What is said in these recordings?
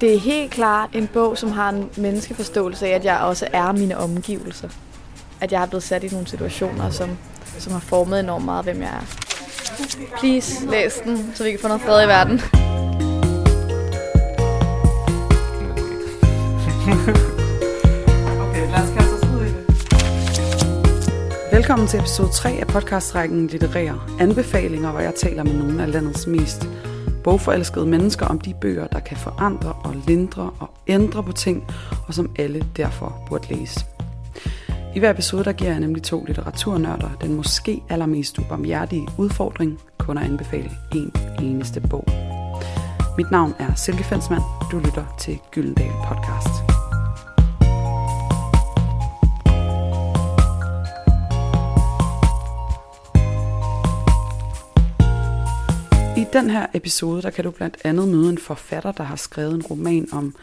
Det er helt klart en bog, som har en menneskeforståelse af, at jeg også er mine omgivelser. At jeg er blevet sat i nogle situationer, som, som har formet enormt meget, hvem jeg er. Please, læs den, så vi kan få noget fred i verden. Okay, lad os kaste os ud i det. Velkommen til episode 3 af podcastrækken Litterære Anbefalinger, hvor jeg taler med nogle af landets mest bogforelskede mennesker om de bøger, der kan forandre og lindre og ændre på ting, og som alle derfor burde læse. I hver episode der giver jeg nemlig to litteraturnørder den måske allermest ubarmhjertige udfordring, kun at anbefale en eneste bog. Mit navn er Silke Fensmann. Du lytter til Gyldendal Podcast. Den her episode, der kan du blandt andet møde en forfatter, der har skrevet en roman om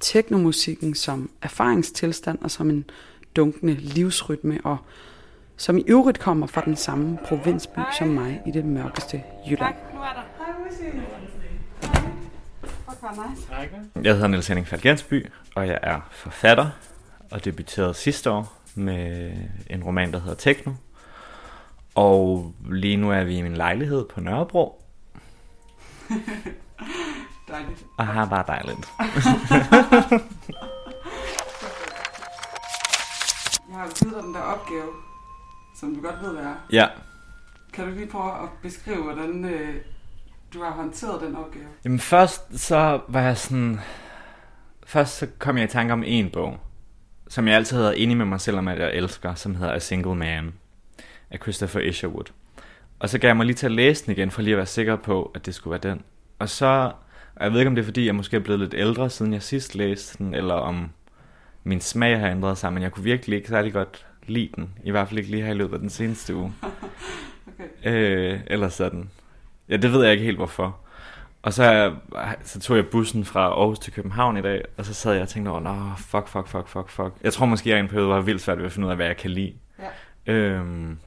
teknomusikken som erfaringstilstand og som en dunkende livsrytme, og som i øvrigt kommer fra den samme provinsby som mig i det mørkeste Jylland. nu er der. Jeg hedder Niels Henning Falk Jensby, og jeg er forfatter, og debuterede sidste år med en roman, der hedder Tekno. Og lige nu er vi i min lejlighed på Nørrebro, Dejligt. og har bare dejligt. Jeg har jo givet dig den der opgave, som du godt ved, hvad er. Ja, Kan du lige prøve at beskrive, hvordan øh, du har håndteret den opgave? Jamen først så var jeg sådan... Først så kom jeg i tanke om en bog, som jeg altid havde enig med mig selv om, at jeg elsker, som hedder A Single Man af Christopher Isherwood. Og så gav jeg mig lige til at læse den igen, for lige at være sikker på, at det skulle være den. Og så, og jeg ved ikke om det er fordi, jeg måske er blevet lidt ældre, siden jeg sidst læste den, eller om min smag har ændret sig, men jeg kunne virkelig ikke særlig godt lide den. I hvert fald ikke lige her i løbet af den seneste uge. Okay. Øh, eller sådan. Ja, det ved jeg ikke helt hvorfor. Og så, så tog jeg bussen fra Aarhus til København i dag, og så sad jeg og tænkte over, nå, fuck, fuck, fuck, fuck, fuck. Jeg tror måske, jeg i en periode var vildt svært ved at finde ud af, hvad jeg kan lide. Ja. Øhm,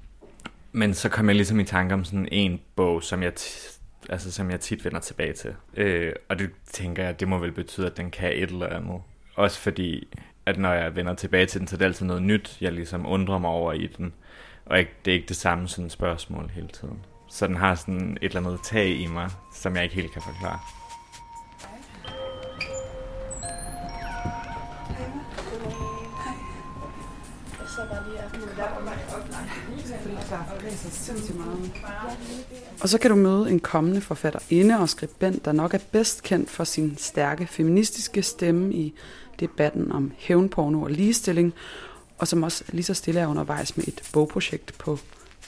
men så kom jeg ligesom i tanke om sådan en bog, som jeg, t- altså, som jeg tit vender tilbage til. Øh, og det tænker jeg, det må vel betyde, at den kan et eller andet. Også fordi, at når jeg vender tilbage til den, så er det altid noget nyt, jeg ligesom undrer mig over i den. Og ikke, det er ikke det samme sådan spørgsmål hele tiden. Så den har sådan et eller andet tag i mig, som jeg ikke helt kan forklare. Og så kan du møde en kommende forfatter inde og skribent, der nok er bedst kendt for sin stærke feministiske stemme i debatten om hævnporno og ligestilling, og som også lige så stille er undervejs med et bogprojekt på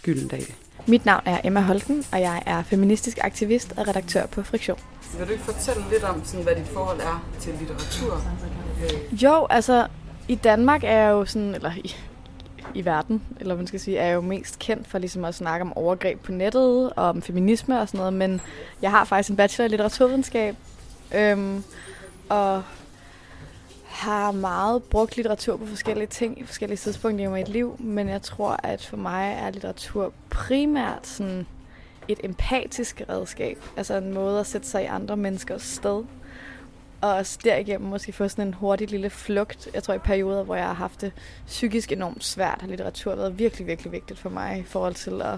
Gyldendal. Mit navn er Emma Holten, og jeg er feministisk aktivist og redaktør på Friktion. Vil du ikke fortælle lidt om, sådan, hvad dit forhold er til litteratur? Jo, altså i Danmark er jeg jo sådan, eller i, verden, eller man skal sige, er jo mest kendt for ligesom at snakke om overgreb på nettet og om feminisme og sådan noget, men jeg har faktisk en bachelor i litteraturvidenskab, øhm, og har meget brugt litteratur på forskellige ting i forskellige tidspunkter i mit liv, men jeg tror, at for mig er litteratur primært sådan et empatisk redskab, altså en måde at sætte sig i andre menneskers sted, og også derigennem måske få sådan en hurtig lille flugt. Jeg tror i perioder, hvor jeg har haft det psykisk enormt svært, har litteratur været virkelig, virkelig vigtigt for mig i forhold til at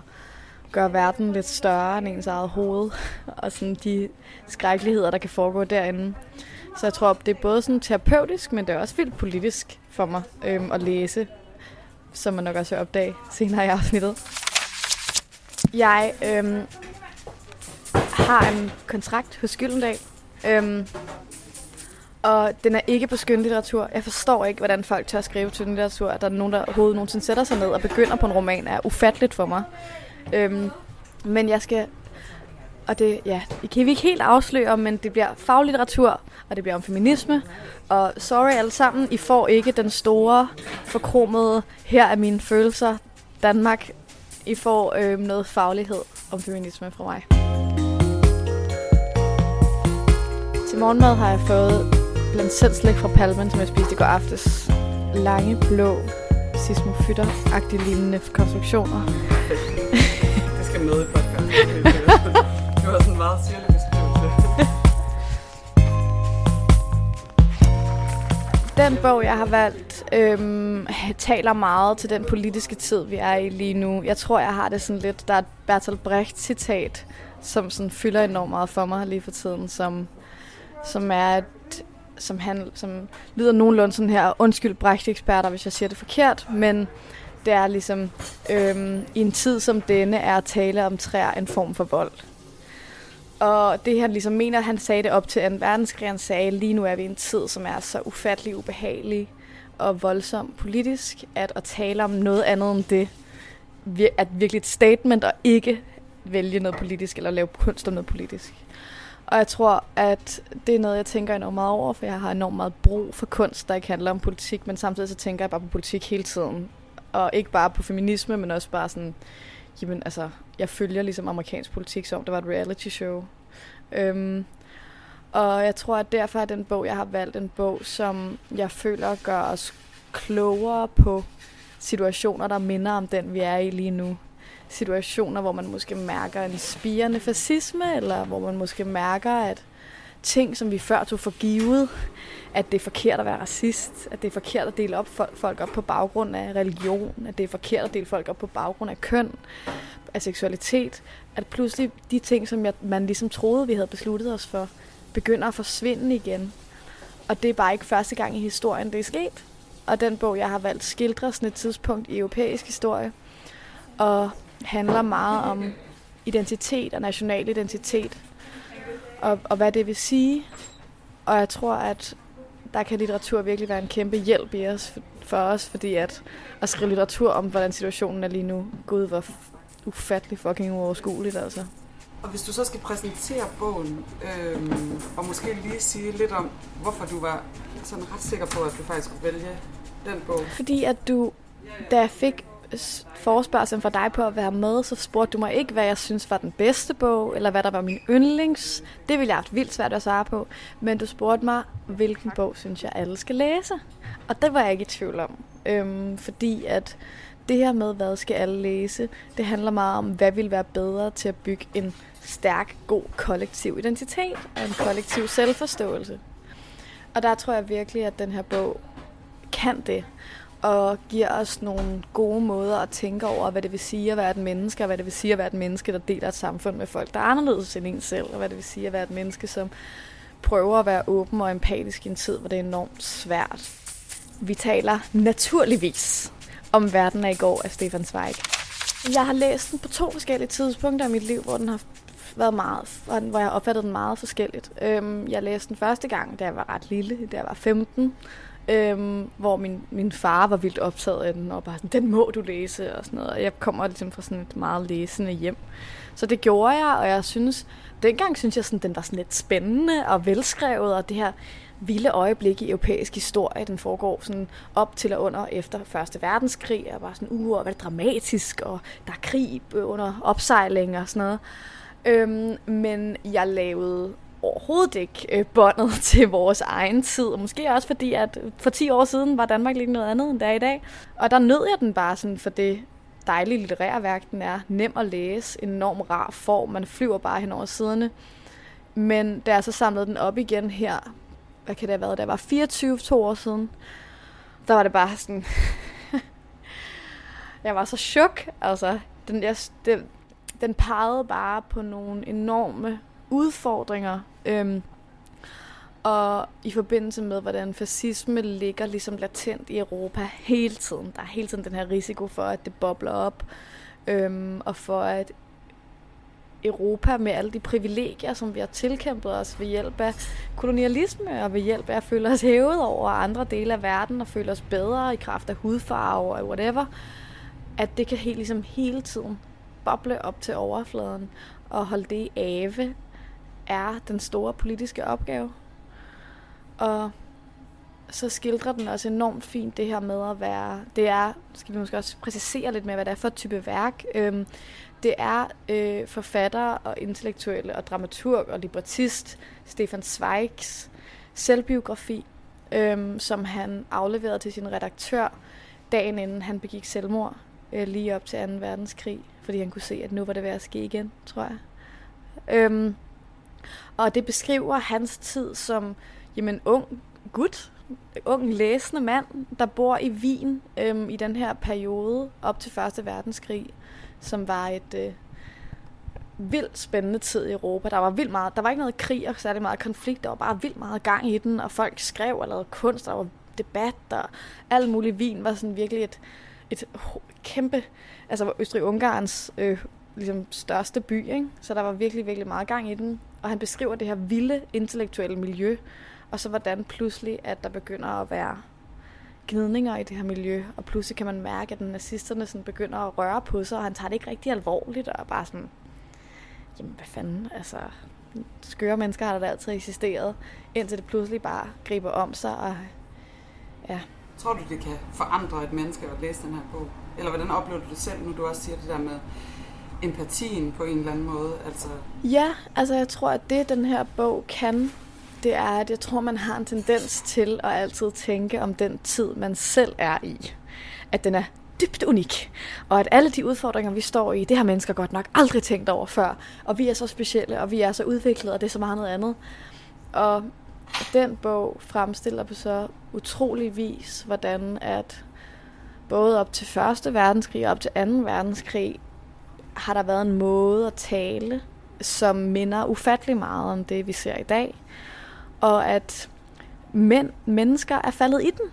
gøre verden lidt større end ens eget hoved, og sådan de skrækkeligheder, der kan foregå derinde. Så jeg tror, det er både sådan terapeutisk, men det er også vildt politisk for mig øhm, at læse, som man nok også vil opdage senere i afsnittet. Jeg øhm, har en kontrakt hos Gyldendal, øhm, og den er ikke på skønlitteratur. Jeg forstår ikke, hvordan folk tør skrive til litteratur. At der er nogen, der overhovedet nogensinde sætter sig ned og begynder på en roman, er ufatteligt for mig. Øhm, men jeg skal... Og det, ja, det kan vi ikke helt afsløre, men det bliver faglitteratur, og det bliver om feminisme. Og sorry alle sammen, I får ikke den store, forkromede, her er mine følelser, Danmark. I får øhm, noget faglighed om feminisme fra mig. Til morgenmad har jeg fået blandt selv slik fra palmen, som jeg spiste i går aftes. Lange, blå, sismofytter-agtige lignende konstruktioner. Det skal med i podcasten. Det var sådan en meget syrlig beskrivelse. Den bog, jeg har valgt, øhm, taler meget til den politiske tid, vi er i lige nu. Jeg tror, jeg har det sådan lidt, der er et Bertolt Brecht-citat, som sådan fylder enormt meget for mig lige for tiden, som, som er et, som, han, som lyder nogenlunde sådan her, undskyld Brecht-eksperter, hvis jeg siger det forkert, men det er ligesom, øhm, i en tid som denne er at tale om træer en form for vold. Og det han ligesom mener, han sagde det op til 2. verdenskrig, han sagde, lige nu er vi i en tid, som er så ufattelig ubehagelig og voldsom politisk, at at tale om noget andet end det, at virkelig et statement, og ikke vælge noget politisk, eller lave kunst om noget politisk. Og jeg tror, at det er noget, jeg tænker enormt meget over, for jeg har enormt meget brug for kunst, der ikke handler om politik, men samtidig så tænker jeg bare på politik hele tiden. Og ikke bare på feminisme, men også bare sådan, jamen altså, jeg følger ligesom amerikansk politik, som det var et reality show. Øhm, og jeg tror, at derfor er den bog, jeg har valgt, en bog, som jeg føler gør os klogere på situationer, der minder om den, vi er i lige nu. Situationer, hvor man måske mærker en spirende fascisme, eller hvor man måske mærker, at ting, som vi før tog for givet, at det er forkert at være racist, at det er forkert at dele op folk op på baggrund af religion, at det er forkert at dele folk op på baggrund af køn, af seksualitet, at pludselig de ting, som jeg, man ligesom troede, vi havde besluttet os for, begynder at forsvinde igen. Og det er bare ikke første gang i historien, det er sket. Og den bog, jeg har valgt, skildrer sådan et tidspunkt i europæisk historie, og handler meget om identitet og national identitet, og, og hvad det vil sige. Og jeg tror, at der kan litteratur virkelig være en kæmpe hjælp i os, for, os, fordi at, at skrive litteratur om, hvordan situationen er lige nu, gud, hvor ufattelig fucking uoverskueligt, altså. Og hvis du så skal præsentere bogen, øhm, og måske lige sige lidt om, hvorfor du var sådan ret sikker på, at du faktisk skulle vælge den bog. Fordi at du, da jeg fik forspørgselen fra dig på at være med, så spurgte du mig ikke, hvad jeg synes var den bedste bog, eller hvad der var min yndlings. Det ville jeg have haft vildt svært at svare på. Men du spurgte mig, hvilken bog synes jeg alle skal læse. Og det var jeg ikke i tvivl om. Øhm, fordi at det her med, hvad skal alle læse, det handler meget om, hvad vil være bedre til at bygge en stærk, god kollektiv identitet og en kollektiv selvforståelse. Og der tror jeg virkelig, at den her bog kan det, og giver os nogle gode måder at tænke over, hvad det vil sige at være et menneske, og hvad det vil sige at være et menneske, der deler et samfund med folk, der er anderledes end en selv, og hvad det vil sige at være et menneske, som prøver at være åben og empatisk i en tid, hvor det er enormt svært. Vi taler naturligvis om Verden af i går af Stefan Zweig. Jeg har læst den på to forskellige tidspunkter i mit liv, hvor den har været meget, hvor jeg opfattede den meget forskelligt. Øhm, jeg læste den første gang, da jeg var ret lille, da jeg var 15, øhm, hvor min, min far var vildt optaget af den, og bare sådan, den må du læse, og sådan noget. Og jeg kommer ligesom fra sådan et meget læsende hjem. Så det gjorde jeg, og jeg synes, dengang synes jeg, sådan, den var sådan lidt spændende og velskrevet, og det her vilde øjeblik i europæisk historie. Den foregår sådan op til og under efter Første Verdenskrig, og bare sådan, uh, hvad det dramatisk, og der er krig under opsejling og sådan noget. Øhm, men jeg lavede overhovedet ikke øh, båndet til vores egen tid. Måske også fordi, at for 10 år siden var Danmark lige noget andet, end det er i dag. Og der nød jeg den bare sådan for det dejlige litterære værk, den er. Nem at læse, enorm rar form, man flyver bare hen over siderne. Men da jeg så samlede den op igen her hvad kan det have været, der var 24 to år siden, der var det bare sådan, jeg var så chok, altså, den, jeg, den, den pegede bare på nogle enorme udfordringer, øhm, og i forbindelse med, hvordan fascisme ligger ligesom latent i Europa hele tiden. Der er hele tiden den her risiko for, at det bobler op, øhm, og for at Europa med alle de privilegier, som vi har tilkæmpet os ved hjælp af kolonialisme og ved hjælp af at føle os hævet over andre dele af verden og føle os bedre i kraft af hudfarve og whatever, at det kan helt, ligesom hele tiden boble op til overfladen og holde det i ave, er den store politiske opgave. Og så skildrer den også enormt fint det her med at være, det er, skal vi måske også præcisere lidt med, hvad det er for et type værk. Øhm, det er øh, forfatter og intellektuelle og dramaturg og librettist Stefan Zweigs selvbiografi, øhm, som han afleverede til sin redaktør dagen inden han begik selvmord, øh, lige op til 2. verdenskrig, fordi han kunne se, at nu var det ved at ske igen, tror jeg. Øhm, og det beskriver hans tid som jamen, ung gut, ung læsende mand, der bor i Wien øhm, i den her periode op til Første Verdenskrig, som var et øh, vildt spændende tid i Europa. Der var vildt meget, der var ikke noget krig og særlig meget konflikt, der var bare vildt meget gang i den, og folk skrev og lavede kunst, der var debat, og alt muligt. Wien var sådan virkelig et, et kæmpe, altså Østrig-Ungarns øh, ligesom største by, ikke? så der var virkelig, virkelig meget gang i den. Og han beskriver det her vilde intellektuelle miljø, og så hvordan pludselig, at der begynder at være gnidninger i det her miljø, og pludselig kan man mærke, at nazisterne sådan begynder at røre på sig, og han tager det ikke rigtig alvorligt, og bare sådan, jamen hvad fanden, altså, skøre mennesker har der altid eksisteret, indtil det pludselig bare griber om sig, og ja. Tror du, det kan forandre et menneske at læse den her bog? Eller hvordan oplever du det selv, nu du også siger det der med empatien på en eller anden måde? Altså... Ja, altså jeg tror, at det den her bog kan, det er, at jeg tror, man har en tendens til at altid tænke om den tid, man selv er i. At den er dybt unik. Og at alle de udfordringer, vi står i, det har mennesker godt nok aldrig tænkt over før. Og vi er så specielle, og vi er så udviklede, og det er så meget noget andet. Og den bog fremstiller på så utrolig vis, hvordan at både op til Første Verdenskrig og op til Anden Verdenskrig, har der været en måde at tale, som minder ufattelig meget om det, vi ser i dag og at mænd, mennesker er faldet i den.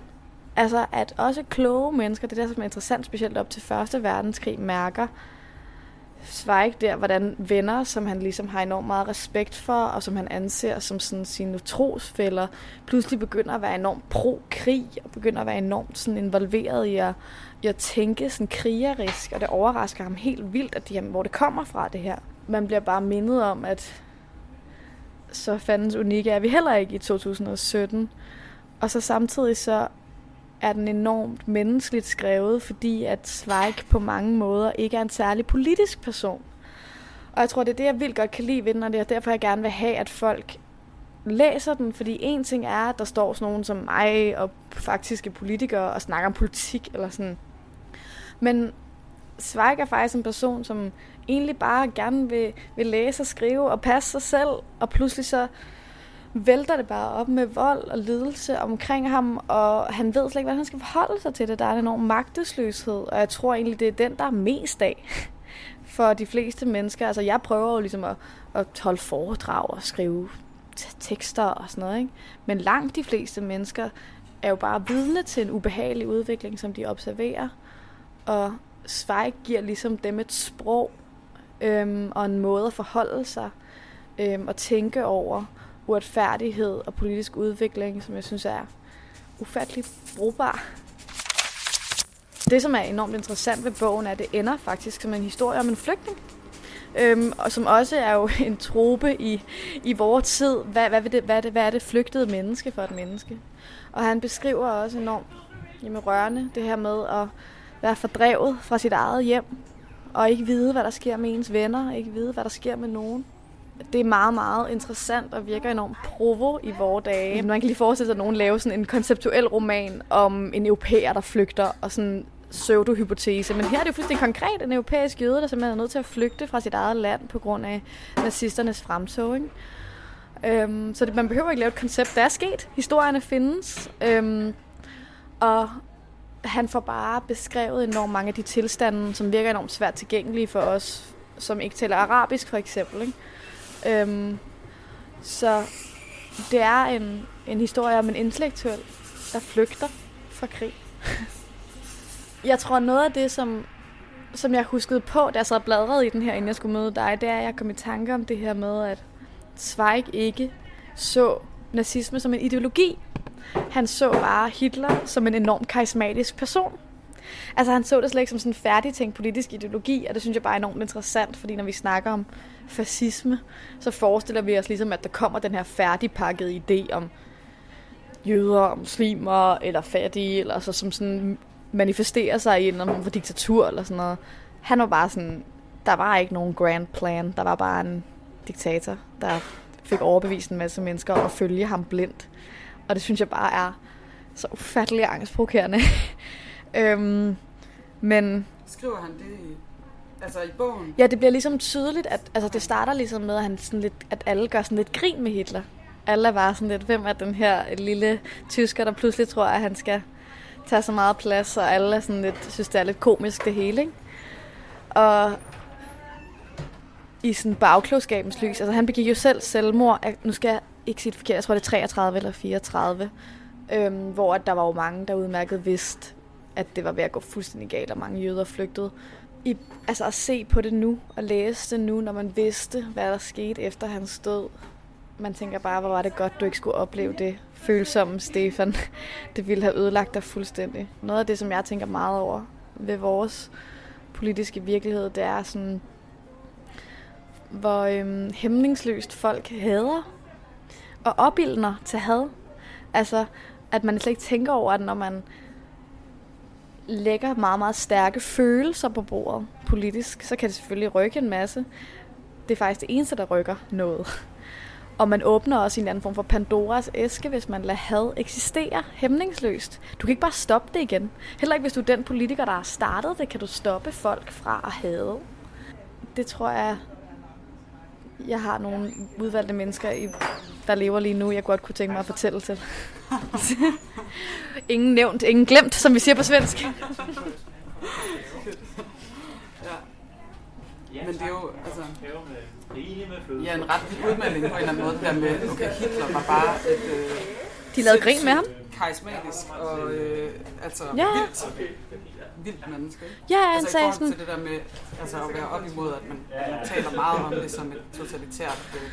Altså at også kloge mennesker, det er det, som er interessant, specielt op til Første Verdenskrig, mærker Zweig der, hvordan venner, som han ligesom har enormt meget respekt for, og som han anser som sådan sine trosfælder, pludselig begynder at være enormt pro-krig, og begynder at være enormt sådan involveret i at, i at tænke sådan krigerisk, og det overrasker ham helt vildt, at de, hvor det kommer fra det her. Man bliver bare mindet om, at så fandens unikke er vi heller ikke i 2017. Og så samtidig så er den enormt menneskeligt skrevet, fordi at Zweig på mange måder ikke er en særlig politisk person. Og jeg tror, det er det, jeg vildt godt kan lide ved den, og det er derfor, jeg gerne vil have, at folk læser den, fordi en ting er, at der står sådan nogen som mig og faktiske politikere og snakker om politik eller sådan. Men Zweig er faktisk en person, som egentlig bare gerne vil, vil læse og skrive og passe sig selv, og pludselig så vælter det bare op med vold og lidelse omkring ham, og han ved slet ikke, hvordan han skal forholde sig til det. Der er en enorm magtesløshed, og jeg tror egentlig, det er den, der er mest af for de fleste mennesker. Altså, jeg prøver jo ligesom at, at holde foredrag og skrive tekster og sådan noget, ikke? Men langt de fleste mennesker er jo bare vidne til en ubehagelig udvikling, som de observerer. Og Zweig giver ligesom dem et sprog øhm, og en måde at forholde sig øhm, og tænke over uretfærdighed og politisk udvikling, som jeg synes er ufattelig brugbar. Det, som er enormt interessant ved bogen, er, at det ender faktisk som en historie om en flygtning. Øhm, og som også er jo en trope i, i vores tid. Hvad, hvad, det, hvad, det, hvad er det flygtede menneske for et menneske? Og han beskriver også enormt jamen, rørende det her med at være fordrevet fra sit eget hjem, og ikke vide, hvad der sker med ens venner, ikke vide, hvad der sker med nogen. Det er meget, meget interessant og virker enormt provo i vores dage. Man kan lige forestille sig, at nogen laver sådan en konceptuel roman om en europæer, der flygter, og sådan pseudo-hypotese. Men her er det jo fuldstændig konkret en europæisk jøde, der simpelthen er nødt til at flygte fra sit eget land på grund af nazisternes fremtog. Ikke? Øhm, så det, man behøver ikke lave et koncept. Der er sket. Historierne findes. Øhm, og han får bare beskrevet enormt mange af de tilstande, som virker enormt svært tilgængelige for os, som ikke taler arabisk for eksempel. Ikke? Øhm, så det er en, en historie om en intellektuel, der flygter fra krig. jeg tror noget af det, som, som jeg huskede på, da jeg sad bladret i den her, inden jeg skulle møde dig, det er, at jeg kom i tanke om det her med, at Zweig ikke så nazisme som en ideologi, han så bare Hitler som en enorm karismatisk person. Altså han så det slet ikke som sådan en færdigtænkt politisk ideologi, og det synes jeg bare er enormt interessant, fordi når vi snakker om fascisme, så forestiller vi os ligesom, at der kommer den her færdigpakkede idé om jøder, muslimer eller fattige, eller så som sådan manifesterer sig i en for diktatur eller sådan noget. Han var bare sådan, der var ikke nogen grand plan, der var bare en diktator, der fik overbevist en masse mennesker og følge ham blindt. Og det synes jeg bare er så ufattelig angstprovokerende. øhm, men... Skriver han det i, altså i bogen? Ja, det bliver ligesom tydeligt, at altså, det starter ligesom med, at, han sådan lidt, at alle gør sådan lidt grin med Hitler. Alle er bare sådan lidt, hvem er den her lille tysker, der pludselig tror, at han skal tage så meget plads, og alle er sådan lidt, synes, det er lidt komisk det hele, ikke? Og i sådan bagklogskabens lys, altså han begik jo selv selvmord, nu skal jeg ikke sige det forkert, jeg tror det er 33 eller 34, øhm, hvor der var jo mange, der udmærket vidste, at det var ved at gå fuldstændig galt, og mange jøder flygtede. I, altså at se på det nu, og læse det nu, når man vidste, hvad der skete efter hans død. Man tænker bare, hvor var det godt, du ikke skulle opleve det følsomme Stefan. Det ville have ødelagt dig fuldstændig. Noget af det, som jeg tænker meget over ved vores politiske virkelighed, det er sådan, hvor øhm, hæmningsløst folk hader og opildner til had. Altså, at man slet ikke tænker over, at når man lægger meget, meget stærke følelser på bordet politisk, så kan det selvfølgelig rykke en masse. Det er faktisk det eneste, der rykker noget. Og man åbner også en anden form for Pandoras æske, hvis man lader had eksistere hæmningsløst. Du kan ikke bare stoppe det igen. Heller ikke, hvis du er den politiker, der har startet det, kan du stoppe folk fra at hade. Det tror jeg, jeg har nogle udvalgte mennesker, i der lever lige nu, jeg godt kunne tænke mig at fortælle til. ingen nævnt, ingen glemt, som vi siger på svensk. ja. Men det er jo, altså, ja, en ret udmelding på en eller anden måde, der med, okay, Hitler var bare et... Øh, De lavede grin med ham. Karismatisk og øh, altså ja. vildt, vildt menneske. Ja, han altså, sagde sådan... til det der med altså, at være op imod, at man, man taler meget om det som et totalitært øh,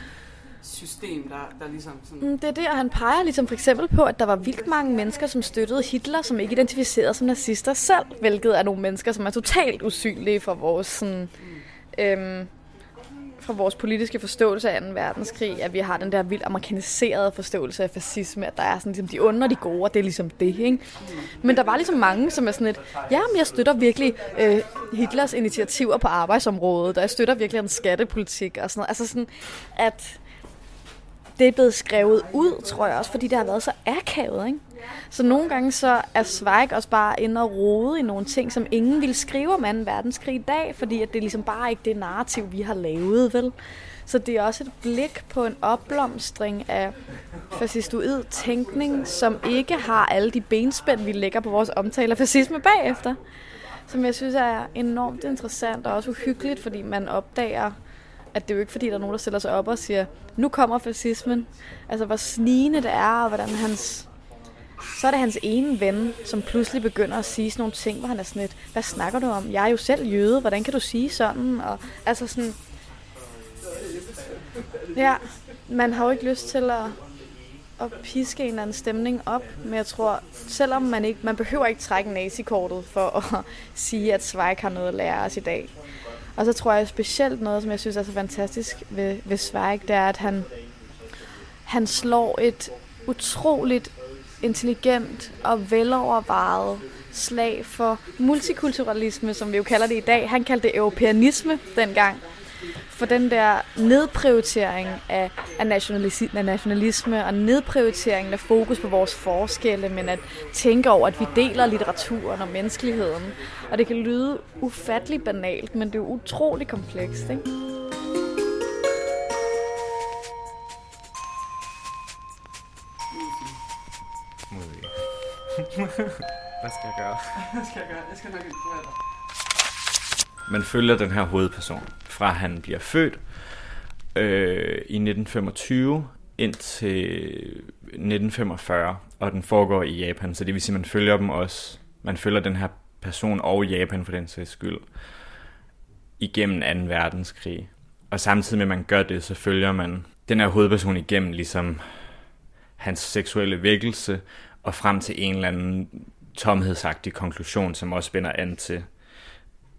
system, der, der ligesom sådan... Mm, det er det, og han peger ligesom for eksempel på, at der var vildt mange mennesker, som støttede Hitler, som ikke identificerede som nazister selv, hvilket er nogle mennesker, som er totalt usynlige for vores sådan, mm. øhm, fra vores politiske forståelse af 2. verdenskrig, at vi har den der vildt amerikaniserede forståelse af fascisme, at der er sådan ligesom de onde og de gode, og det er ligesom det, ikke? Men der var ligesom mange, som er sådan et, ja, men jeg støtter virkelig øh, Hitlers initiativer på arbejdsområdet, og jeg støtter virkelig hans skattepolitik og sådan noget. Altså sådan, at det er blevet skrevet ud, tror jeg også, fordi det har været så akavet, ikke? Så nogle gange så er Zweig også bare inde og rode i nogle ting, som ingen ville skrive om 2. verdenskrig i dag, fordi at det er ligesom bare ikke det narrativ, vi har lavet, vel? Så det er også et blik på en opblomstring af fascistoid tænkning, som ikke har alle de benspænd, vi lægger på vores omtale af fascisme bagefter. Som jeg synes er enormt interessant og også uhyggeligt, fordi man opdager, at det er jo ikke fordi, der er nogen, der stiller sig op og siger, nu kommer fascismen. Altså, hvor snigende det er, og hvordan hans... Så er det hans ene ven, som pludselig begynder at sige sådan nogle ting, hvor han er sådan lidt, hvad snakker du om? Jeg er jo selv jøde, hvordan kan du sige sådan? Og altså sådan... Ja, man har jo ikke lyst til at, at piske en eller anden stemning op, men jeg tror, selvom man ikke, man behøver ikke trække nazikortet for at sige, at Zweig har noget at lære os i dag. Og så tror jeg specielt noget, som jeg synes er så fantastisk ved, ved Zweig, det er, at han, han slår et utroligt intelligent og velovervejet slag for multikulturalisme, som vi jo kalder det i dag. Han kaldte det europæanisme dengang for den der nedprioritering af, af, af nationalisme og nedprioriteringen af fokus på vores forskelle, men at tænke over, at vi deler litteraturen og menneskeligheden. Og det kan lyde ufattelig banalt, men det er utrolig komplekst, ikke? Hvad skal jeg gøre? Hvad skal jeg gøre? Jeg skal nok dig. Man følger den her hovedperson fra han bliver født øh, i 1925 indtil 1945, og den foregår i Japan, så det vil sige, at man følger dem også. Man følger den her person og Japan for den sags skyld igennem 2. verdenskrig. Og samtidig med, at man gør det, så følger man den her hovedperson igennem ligesom hans seksuelle vækkelse og frem til en eller anden tomhedsagtig konklusion, som også binder an til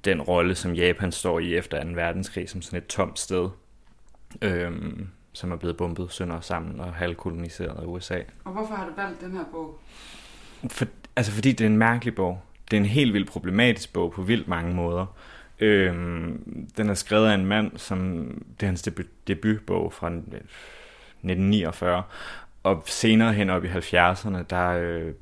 den rolle, som Japan står i efter 2. verdenskrig, som sådan et tomt sted, øhm, som er blevet bombet sønder sammen og halvkoloniseret af USA. Og hvorfor har du valgt den her bog? For, altså fordi det er en mærkelig bog. Det er en helt vildt problematisk bog på vildt mange måder. Øhm, den er skrevet af en mand, som det er hans debut, debutbog fra 1949, og senere hen op i 70'erne, der øh,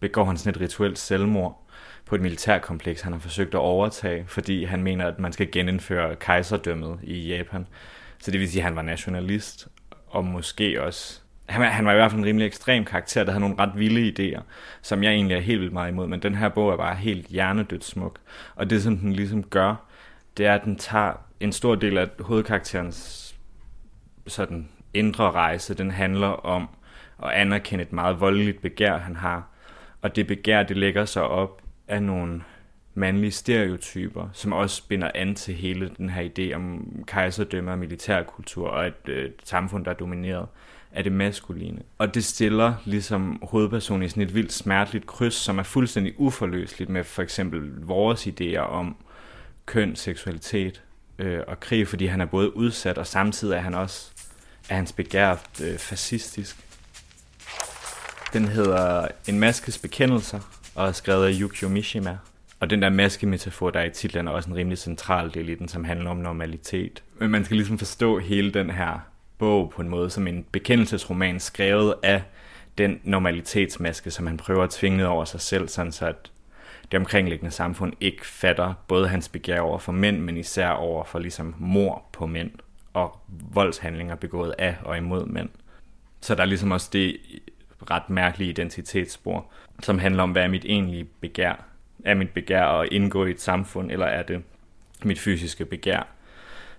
begår han sådan et rituelt selvmord, på et militærkompleks, han har forsøgt at overtage, fordi han mener, at man skal genindføre kejserdømmet i Japan. Så det vil sige, at han var nationalist, og måske også han, han var i hvert fald en rimelig ekstrem karakter, der havde nogle ret vilde idéer, som jeg egentlig er helt vildt meget imod, men den her bog er bare helt hjernedødt smuk. Og det, som den ligesom gør, det er, at den tager en stor del af hovedkarakterens sådan indre rejse, den handler om at anerkende et meget voldeligt begær, han har. Og det begær, det lægger sig op af nogle mandlige stereotyper, som også binder an til hele den her idé om kejserdømme og militærkultur og et, øh, et samfund, der er domineret af det maskuline. Og det stiller ligesom hovedpersonen i sådan et vildt smerteligt kryds, som er fuldstændig uforløseligt med for eksempel vores idéer om køn, seksualitet øh, og krig, fordi han er både udsat, og samtidig er han også er hans begær øh, fascistisk. Den hedder En maskes bekendelser, og skrevet af Yukio Mishima. Og den der maskemetafor, der er i titlen, er også en rimelig central del i den, som handler om normalitet. Men man skal ligesom forstå hele den her bog på en måde som en bekendelsesroman skrevet af den normalitetsmaske, som han prøver at tvinge ned over sig selv, sådan så at det omkringliggende samfund ikke fatter både hans begær over for mænd, men især over for ligesom mor på mænd og voldshandlinger begået af og imod mænd. Så der er ligesom også det ret mærkelige identitetsspor, som handler om, hvad er mit egentlige begær? Er mit begær at indgå i et samfund, eller er det mit fysiske begær,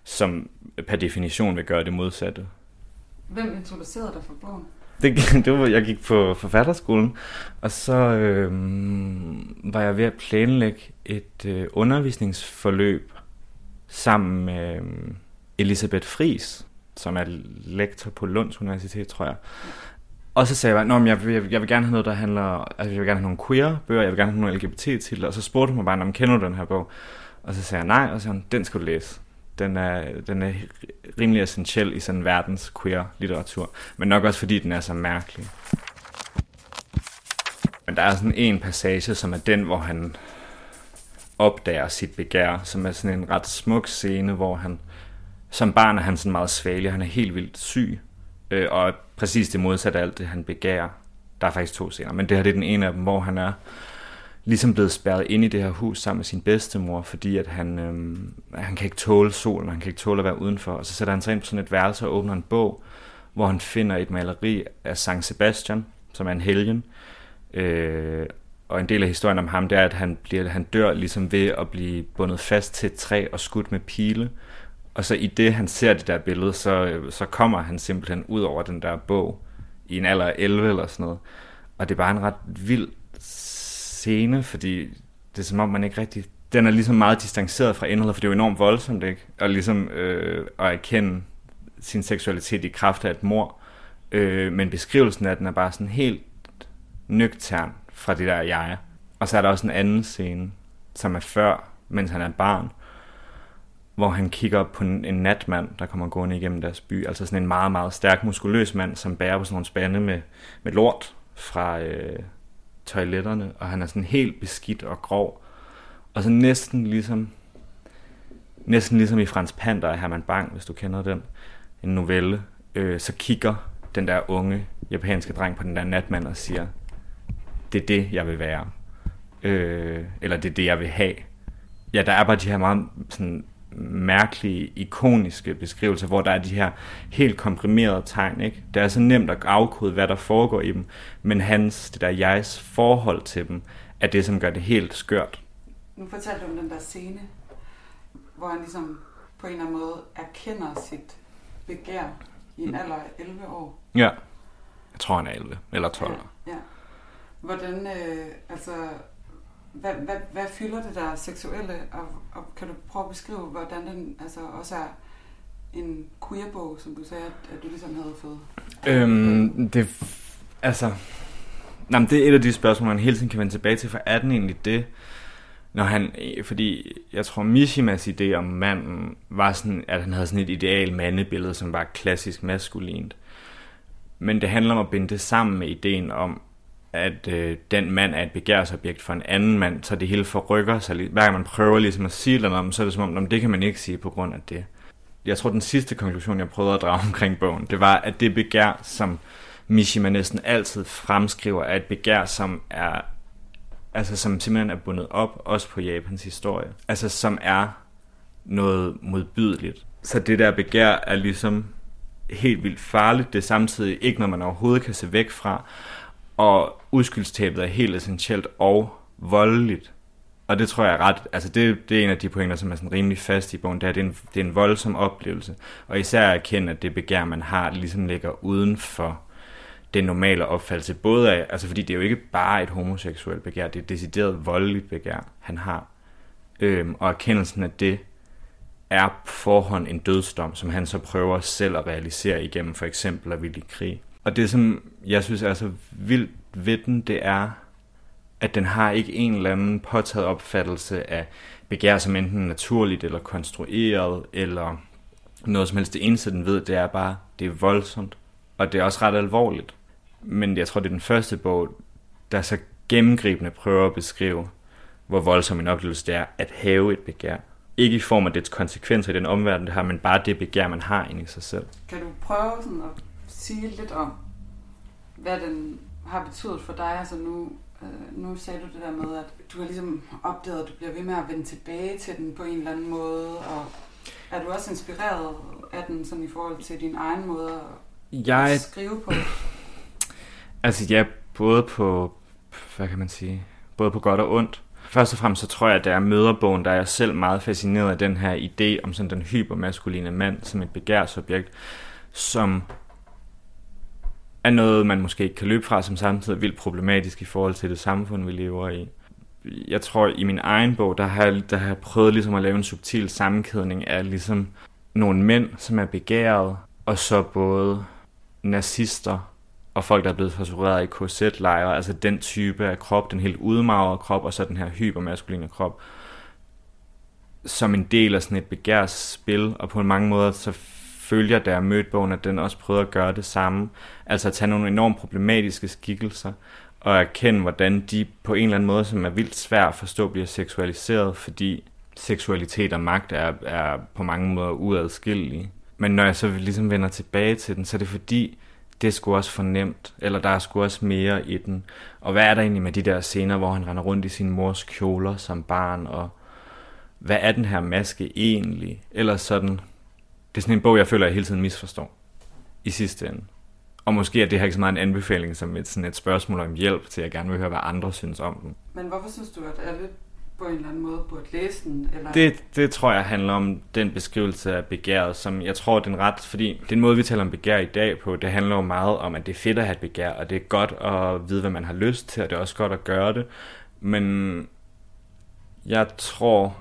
som per definition vil gøre det modsatte? Hvem introducerede dig for bogen? Det, det var, jeg gik på forfatterskolen, og så øh, var jeg ved at planlægge et øh, undervisningsforløb sammen med øh, Elisabeth Fris, som er lektor på Lunds Universitet, tror jeg. Og så sagde jeg, at jeg, jeg, jeg vil gerne have noget, der handler, altså jeg vil gerne have nogle queer-bøger, jeg vil gerne have nogle LGBT-titler, og så spurgte hun mig bare, om kender du den her bog? Og så sagde jeg nej, og så sagde hun, den skal du læse. Den er, den er rimelig essentiel i sådan verdens queer-litteratur, men nok også fordi den er så mærkelig. Men der er sådan en passage, som er den, hvor han opdager sit begær, som er sådan en ret smuk scene, hvor han som barn er han sådan meget svagelig, han er helt vildt syg, øh, og præcis det modsatte af alt det, han begærer. Der er faktisk to scener, men det her det er den ene af dem, hvor han er ligesom blevet spærret ind i det her hus sammen med sin bedstemor, fordi at han, øh, han kan ikke tåle solen, han kan ikke tåle at være udenfor. Og så sætter han sig ind på sådan et værelse og åbner en bog, hvor han finder et maleri af Sankt Sebastian, som er en helgen. Øh, og en del af historien om ham, det er, at han, bliver, han dør ligesom ved at blive bundet fast til et træ og skudt med pile. Og så i det, han ser det der billede, så, øh, så kommer han simpelthen ud over den der bog i en alder af 11 eller sådan noget. Og det er bare en ret vild scene, fordi det er som om, man ikke rigtig... Den er ligesom meget distanceret fra indholdet, for det er jo enormt voldsomt, ikke? Og ligesom øh, at erkende sin seksualitet i kraft af et mor. Øh, men beskrivelsen af den er bare sådan helt nøgtern fra det der jeg. Og så er der også en anden scene, som er før, mens han er barn, hvor han kigger på en, en natmand, der kommer gående igennem deres by. Altså sådan en meget, meget stærk, muskuløs mand, som bærer på sådan nogle spande med, med lort fra øh, toiletterne, og han er sådan helt beskidt og grov. Og så næsten ligesom, næsten ligesom i Frans Panter af Herman Bang, hvis du kender den, en novelle, øh, så kigger den der unge japanske dreng på den der natmand og siger, det er det, jeg vil være. Øh, eller det er det, jeg vil have. Ja, der er bare de her meget sådan, mærkelige, ikoniske beskrivelser, hvor der er de her helt komprimerede tegn. Ikke? Det er så nemt at afkode, hvad der foregår i dem, men hans, det der jegs forhold til dem, er det, som gør det helt skørt. Nu fortalte du om den der scene, hvor han ligesom på en eller anden måde erkender sit begær i en mm. alder af 11 år. Ja, jeg tror han er 11 eller 12. Ja, ja. Hvordan, øh, altså, hvad, hvad, hvad fylder det der seksuelle, og, og kan du prøve at beskrive, hvordan den altså, også er en queerbog, som du sagde, at, at du ligesom havde fået? Øhm, det, altså, nej, det er et af de spørgsmål, man hele tiden kan vende tilbage til, for er den egentlig det? Når han, fordi jeg tror, Mishimas idé om manden var sådan, at han havde sådan et ideal mandebillede, som var klassisk maskulint. Men det handler om at binde det sammen med ideen om, at øh, den mand er et begærsobjekt for en anden mand, så det hele forrykker sig. Hver gang man prøver ligesom at sige noget om, så er det som om, det kan man ikke sige på grund af det. Jeg tror, den sidste konklusion, jeg prøvede at drage omkring bogen, det var, at det begær, som Mishima næsten altid fremskriver, er et begær, som er altså som simpelthen er bundet op, også på Japans historie. Altså som er noget modbydeligt. Så det der begær er ligesom helt vildt farligt. Det er samtidig ikke noget, man overhovedet kan se væk fra. Og udskyldstabet er helt essentielt og voldeligt. Og det tror jeg er ret, altså det, det er en af de pointer, som er sådan rimelig fast i bogen, det er, det er en, det er en voldsom oplevelse. Og især at erkende, at det begær, man har, ligesom ligger uden for den normale opfattelse, både af, altså fordi det er jo ikke bare et homoseksuelt begær, det er et decideret voldeligt begær, han har. Øhm, og erkendelsen af det er forhånd en dødsdom, som han så prøver selv at realisere igennem for eksempel at ville krig. Og det, som jeg synes er så vildt ved den, det er, at den har ikke en eller anden påtaget opfattelse af begær som enten naturligt eller konstrueret, eller noget som helst. Det eneste, den ved, det er bare, det er voldsomt, og det er også ret alvorligt. Men jeg tror, det er den første bog, der så gennemgribende prøver at beskrive, hvor voldsom en oplevelse det er at have et begær. Ikke i form af dets konsekvenser i den omverden, det har, men bare det begær, man har inde i sig selv. Kan du prøve sådan at sige lidt om, hvad den har betydet for dig? Altså nu, øh, nu sagde du det der med, at du har ligesom opdaget, at du bliver ved med at vende tilbage til den på en eller anden måde, og er du også inspireret af den sådan i forhold til din egen måde at jeg... skrive på? Altså ja, både på, hvad kan man sige, både på godt og ondt. Først og fremmest så tror jeg, at der er møderbogen, der er jeg selv meget fascineret af den her idé om sådan den hypermaskuline mand som et begærsobjekt, som er noget, man måske ikke kan løbe fra, som samtidig er vildt problematisk i forhold til det samfund, vi lever i. Jeg tror, i min egen bog, der har, jeg, der har jeg prøvet ligesom at lave en subtil sammenkædning af ligesom nogle mænd, som er begæret, og så både nazister og folk, der er blevet tortureret i korsetlejre, altså den type af krop, den helt udmagrede krop, og så den her hypermaskuline krop, som en del af sådan et begærsspil, og på mange måder så følger, der er mødt bogen, at den også prøvede at gøre det samme. Altså at tage nogle enormt problematiske skikkelser, og erkende, hvordan de på en eller anden måde, som er vildt svært at forstå, bliver seksualiseret, fordi seksualitet og magt er, er på mange måder uadskillelige. Men når jeg så ligesom vender tilbage til den, så er det fordi, det er sgu også for nemt, eller der er sgu også mere i den. Og hvad er der egentlig med de der scener, hvor han render rundt i sin mors kjoler som barn, og hvad er den her maske egentlig? Eller sådan, det er sådan en bog, jeg føler, jeg hele tiden misforstår i sidste ende. Og måske er det her ikke så meget en anbefaling som et, sådan et spørgsmål om hjælp til, at jeg gerne vil høre, hvad andre synes om den. Men hvorfor synes du, at alle på en eller anden måde burde læse den? Eller? Det, det tror jeg handler om den beskrivelse af begæret, som jeg tror, den ret, fordi den måde, vi taler om begær i dag på, det handler jo meget om, at det er fedt at have et begær, og det er godt at vide, hvad man har lyst til, og det er også godt at gøre det. Men jeg tror,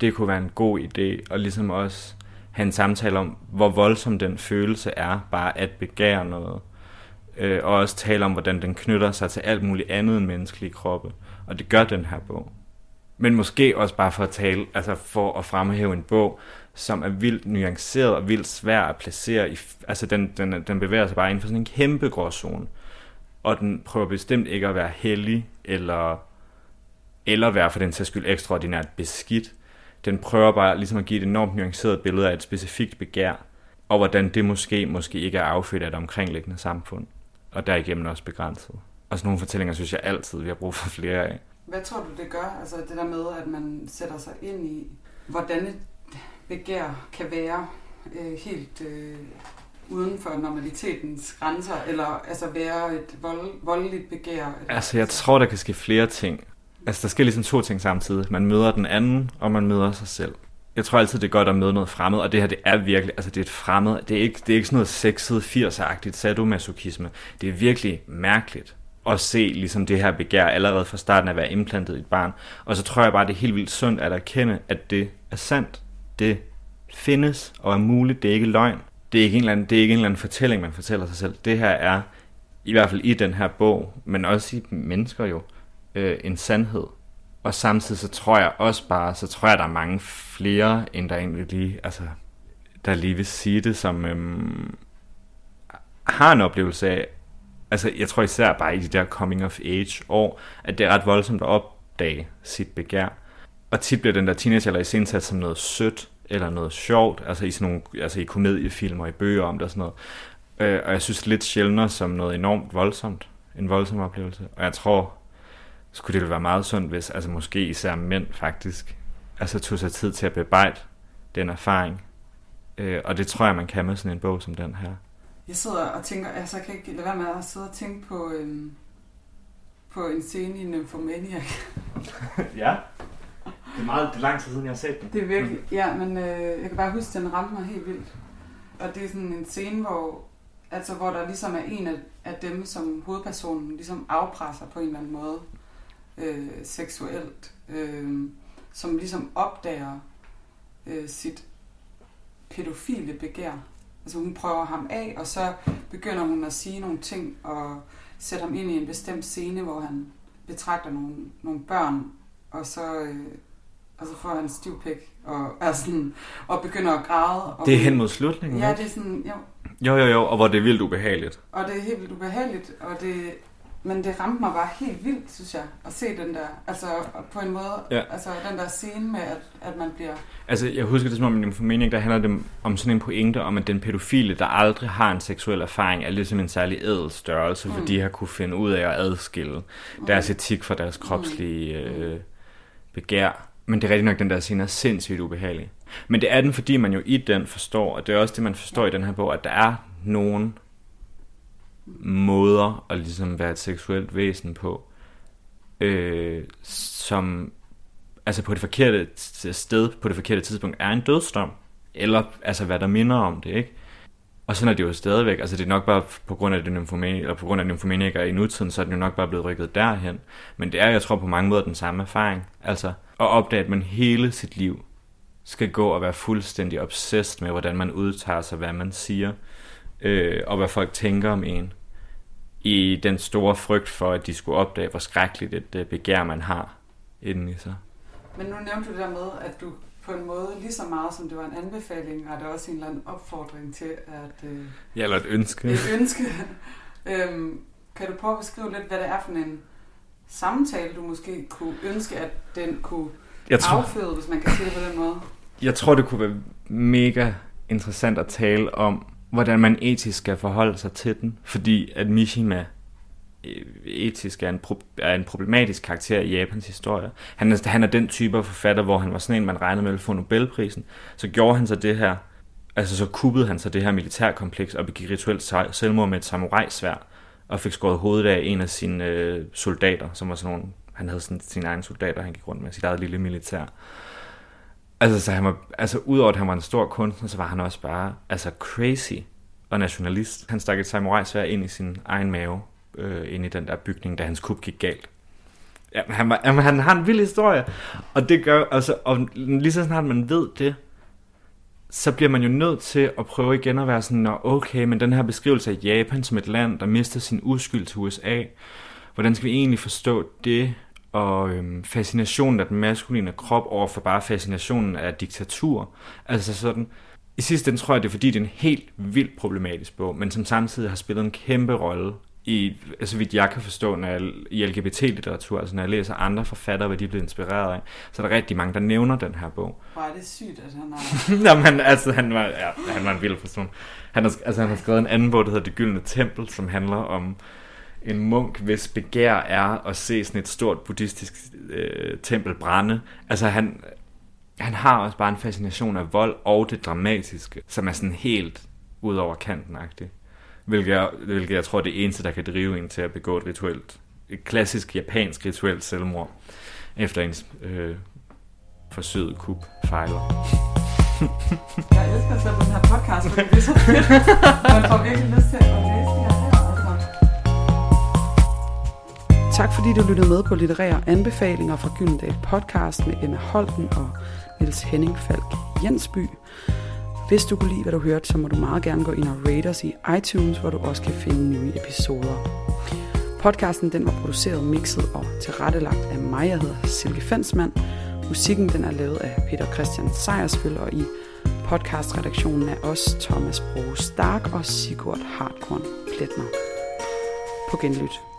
det kunne være en god idé, og ligesom også have en samtale om, hvor voldsom den følelse er, bare at begære noget. Øh, og også tale om, hvordan den knytter sig til alt muligt andet end menneskelige kroppe. Og det gør den her bog. Men måske også bare for at tale, altså for at fremhæve en bog, som er vildt nuanceret og vildt svær at placere i, altså den, den, den bevæger sig bare inden for sådan en kæmpe gråzone. Og den prøver bestemt ikke at være hellig, eller, eller være for den sags skyld ekstraordinært beskidt. Den prøver bare ligesom at give et enormt nuanceret billede af et specifikt begær, og hvordan det måske, måske ikke er affødt af et omkringliggende samfund, og derigennem også begrænset. Og sådan nogle fortællinger synes jeg altid, vi har brug for flere af. Hvad tror du, det gør? Altså det der med, at man sætter sig ind i, hvordan et begær kan være øh, helt øh, uden for normalitetens grænser, eller altså være et vold, voldeligt begær? Altså jeg tror, der kan ske flere ting. Altså der sker ligesom to ting samtidig. Man møder den anden, og man møder sig selv. Jeg tror altid, det er godt at møde noget fremmed, og det her, det er virkelig, altså det er et fremmed, det er ikke, det er ikke sådan noget sexet, 80-agtigt sadomasochisme. Det er virkelig mærkeligt at se ligesom det her begær allerede fra starten af at være implantet i et barn. Og så tror jeg bare, det er helt vildt sundt at erkende, at det er sandt. Det findes og er muligt. Det er ikke løgn. Det er ikke en eller anden, det er ikke en eller anden fortælling, man fortæller sig selv. Det her er, i hvert fald i den her bog, men også i mennesker jo, øh, en sandhed. Og samtidig så tror jeg også bare, så tror jeg, der er mange flere, end der egentlig lige, altså, der lige vil sige det, som øhm, har en oplevelse af, altså jeg tror især bare i de der coming of age år, at det er ret voldsomt at opdage sit begær. Og tit bliver den der teenager eller iscenesat som noget sødt, eller noget sjovt, altså i sådan nogle, altså i komediefilm og i bøger om det og sådan noget. Øh, og jeg synes lidt sjældnere som noget enormt voldsomt, en voldsom oplevelse. Og jeg tror, skulle det være meget sundt, hvis altså måske især mænd faktisk, altså tog sig tid til at bearbejde den erfaring, Øh, og det tror jeg, man kan med sådan en bog som den her. Jeg sidder og tænker, altså jeg kan ikke lade være med at sidde og tænke på, øhm, på en scene i Nymphomaniac. ja. Det er meget det er lang tid siden, jeg har set den. Det er virkelig, ja, men øh, jeg kan bare huske, at den ramte mig helt vildt. Og det er sådan en scene, hvor, altså, hvor der ligesom er en af, af dem, som hovedpersonen ligesom afpresser på en eller anden måde øh, seksuelt, øh, som ligesom opdager øh, sit pædofile begær. Altså hun prøver ham af, og så begynder hun at sige nogle ting og sætte ham ind i en bestemt scene, hvor han betragter nogle, nogle børn, og så, øh, og så får han stivpæk og, er sådan, og begynder at græde. Og det er hen mod slutningen, Ja, det er sådan, jo. Jo, jo, jo, og hvor det er vildt ubehageligt. Og det er helt vildt ubehageligt, og det, men det ramte mig bare helt vildt, synes jeg, at se den der, altså på en måde, ja. altså den der scene med, at, at man bliver... Altså, jeg husker det som om i Nymphomaniac, der handler det om sådan en pointe om, at den pædofile, der aldrig har en seksuel erfaring, er ligesom en særlig ædel størrelse, mm. fordi de har kunne finde ud af at adskille mm. deres etik fra deres kropslige mm. øh, begær. Men det er rigtig nok, den der scene er sindssygt ubehagelig. Men det er den, fordi man jo i den forstår, og det er også det, man forstår i den her bog, at der er nogen måder at ligesom være et seksuelt væsen på, øh, som altså på det forkerte sted, på det forkerte tidspunkt, er en dødsdom. Eller altså hvad der minder om det, ikke? Og sådan er det jo stadigvæk. Altså det er nok bare på grund af det nymphomani, eller på grund af nymfomanikere i nutiden, så er den jo nok bare blevet rykket derhen. Men det er, jeg tror, på mange måder den samme erfaring. Altså at opdage, at man hele sit liv skal gå og være fuldstændig obsessed med, hvordan man udtager sig, hvad man siger, øh, og hvad folk tænker om en, i den store frygt for, at de skulle opdage, hvor skrækkeligt et øh, begær man har inden i sig. Men nu nævnte du det der med, at du på en måde, lige så meget som det var en anbefaling, er det også en eller anden opfordring til, at... Øh, ja, eller et ønske. Et ønske. øhm, kan du prøve at beskrive lidt, hvad det er for en samtale, du måske kunne ønske, at den kunne jeg tror, afføde, hvis man kan sige det på den måde? Jeg tror, det kunne være mega interessant at tale om, hvordan man etisk skal forholde sig til den. Fordi at Mishima øh, etisk er en, pro- er en problematisk karakter i Japans historie. Han er, han er den type af forfatter, hvor han var sådan en, man regnede med at få Nobelprisen. Så gjorde han så det her, altså så kuppede han så det her militærkompleks og begik rituelt selvmord med et samurajsvær og fik skåret hovedet af en af sine øh, soldater, som var sådan nogle, han havde sådan sine egne soldater, han gik rundt med, sit eget lille militær. Altså, så han var, altså udover at han var en stor kunstner, så var han også bare altså crazy og nationalist. Han stak et samurai svær ind i sin egen mave, øh, ind i den der bygning, da hans kup gik galt. Ja, han, var, jamen, han har en vild historie, og det gør, altså, og lige så snart man ved det, så bliver man jo nødt til at prøve igen at være sådan, okay, men den her beskrivelse af Japan som et land, der mister sin uskyld til USA, hvordan skal vi egentlig forstå det? Og øhm, fascinationen af den maskuline krop over for bare fascinationen af diktatur. Altså sådan, i sidste ende tror jeg, det er fordi, det er en helt vildt problematisk bog, men som samtidig har spillet en kæmpe rolle i, altså vidt jeg kan forstå, når jeg, i LGBT-litteratur, altså når jeg læser andre forfattere, hvad de er blevet inspireret af, så er der rigtig mange, der nævner den her bog. Hvor er det sygt, at han har... Jamen, altså, han var, ja, han var en vild person. Han har, altså, han har skrevet en anden bog, der hedder Det Gyldne Tempel, som handler om en munk, hvis begær er at se sådan et stort buddhistisk øh, tempel brænde. Altså han, han har også bare en fascination af vold og det dramatiske, som er sådan helt ud over kanten. Hvilket jeg, hvilket jeg tror er det eneste, der kan drive en til at begå et rituelt, et klassisk japansk rituelt selvmord, efter ens øh, forsøget kub fejler. jeg elsker selv den her podcast, fordi det er så fedt. Man får virkelig lyst til at Tak fordi du lyttede med på litterære anbefalinger fra Gyldendal podcast med Emma Holten og Niels Henning Falk Jensby. Hvis du kunne lide, hvad du hørte, så må du meget gerne gå ind og rate os i iTunes, hvor du også kan finde nye episoder. Podcasten den var produceret, mixet og tilrettelagt af mig, jeg hedder Silke Fensmann. Musikken den er lavet af Peter Christian Sejersføl, og i podcastredaktionen er også Thomas Bro Stark og Sigurd Hartkorn Pletner. På genlyt.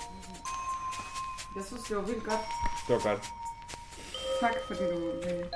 Jeg synes, det var vildt godt. Det var godt. Tak, fordi du ville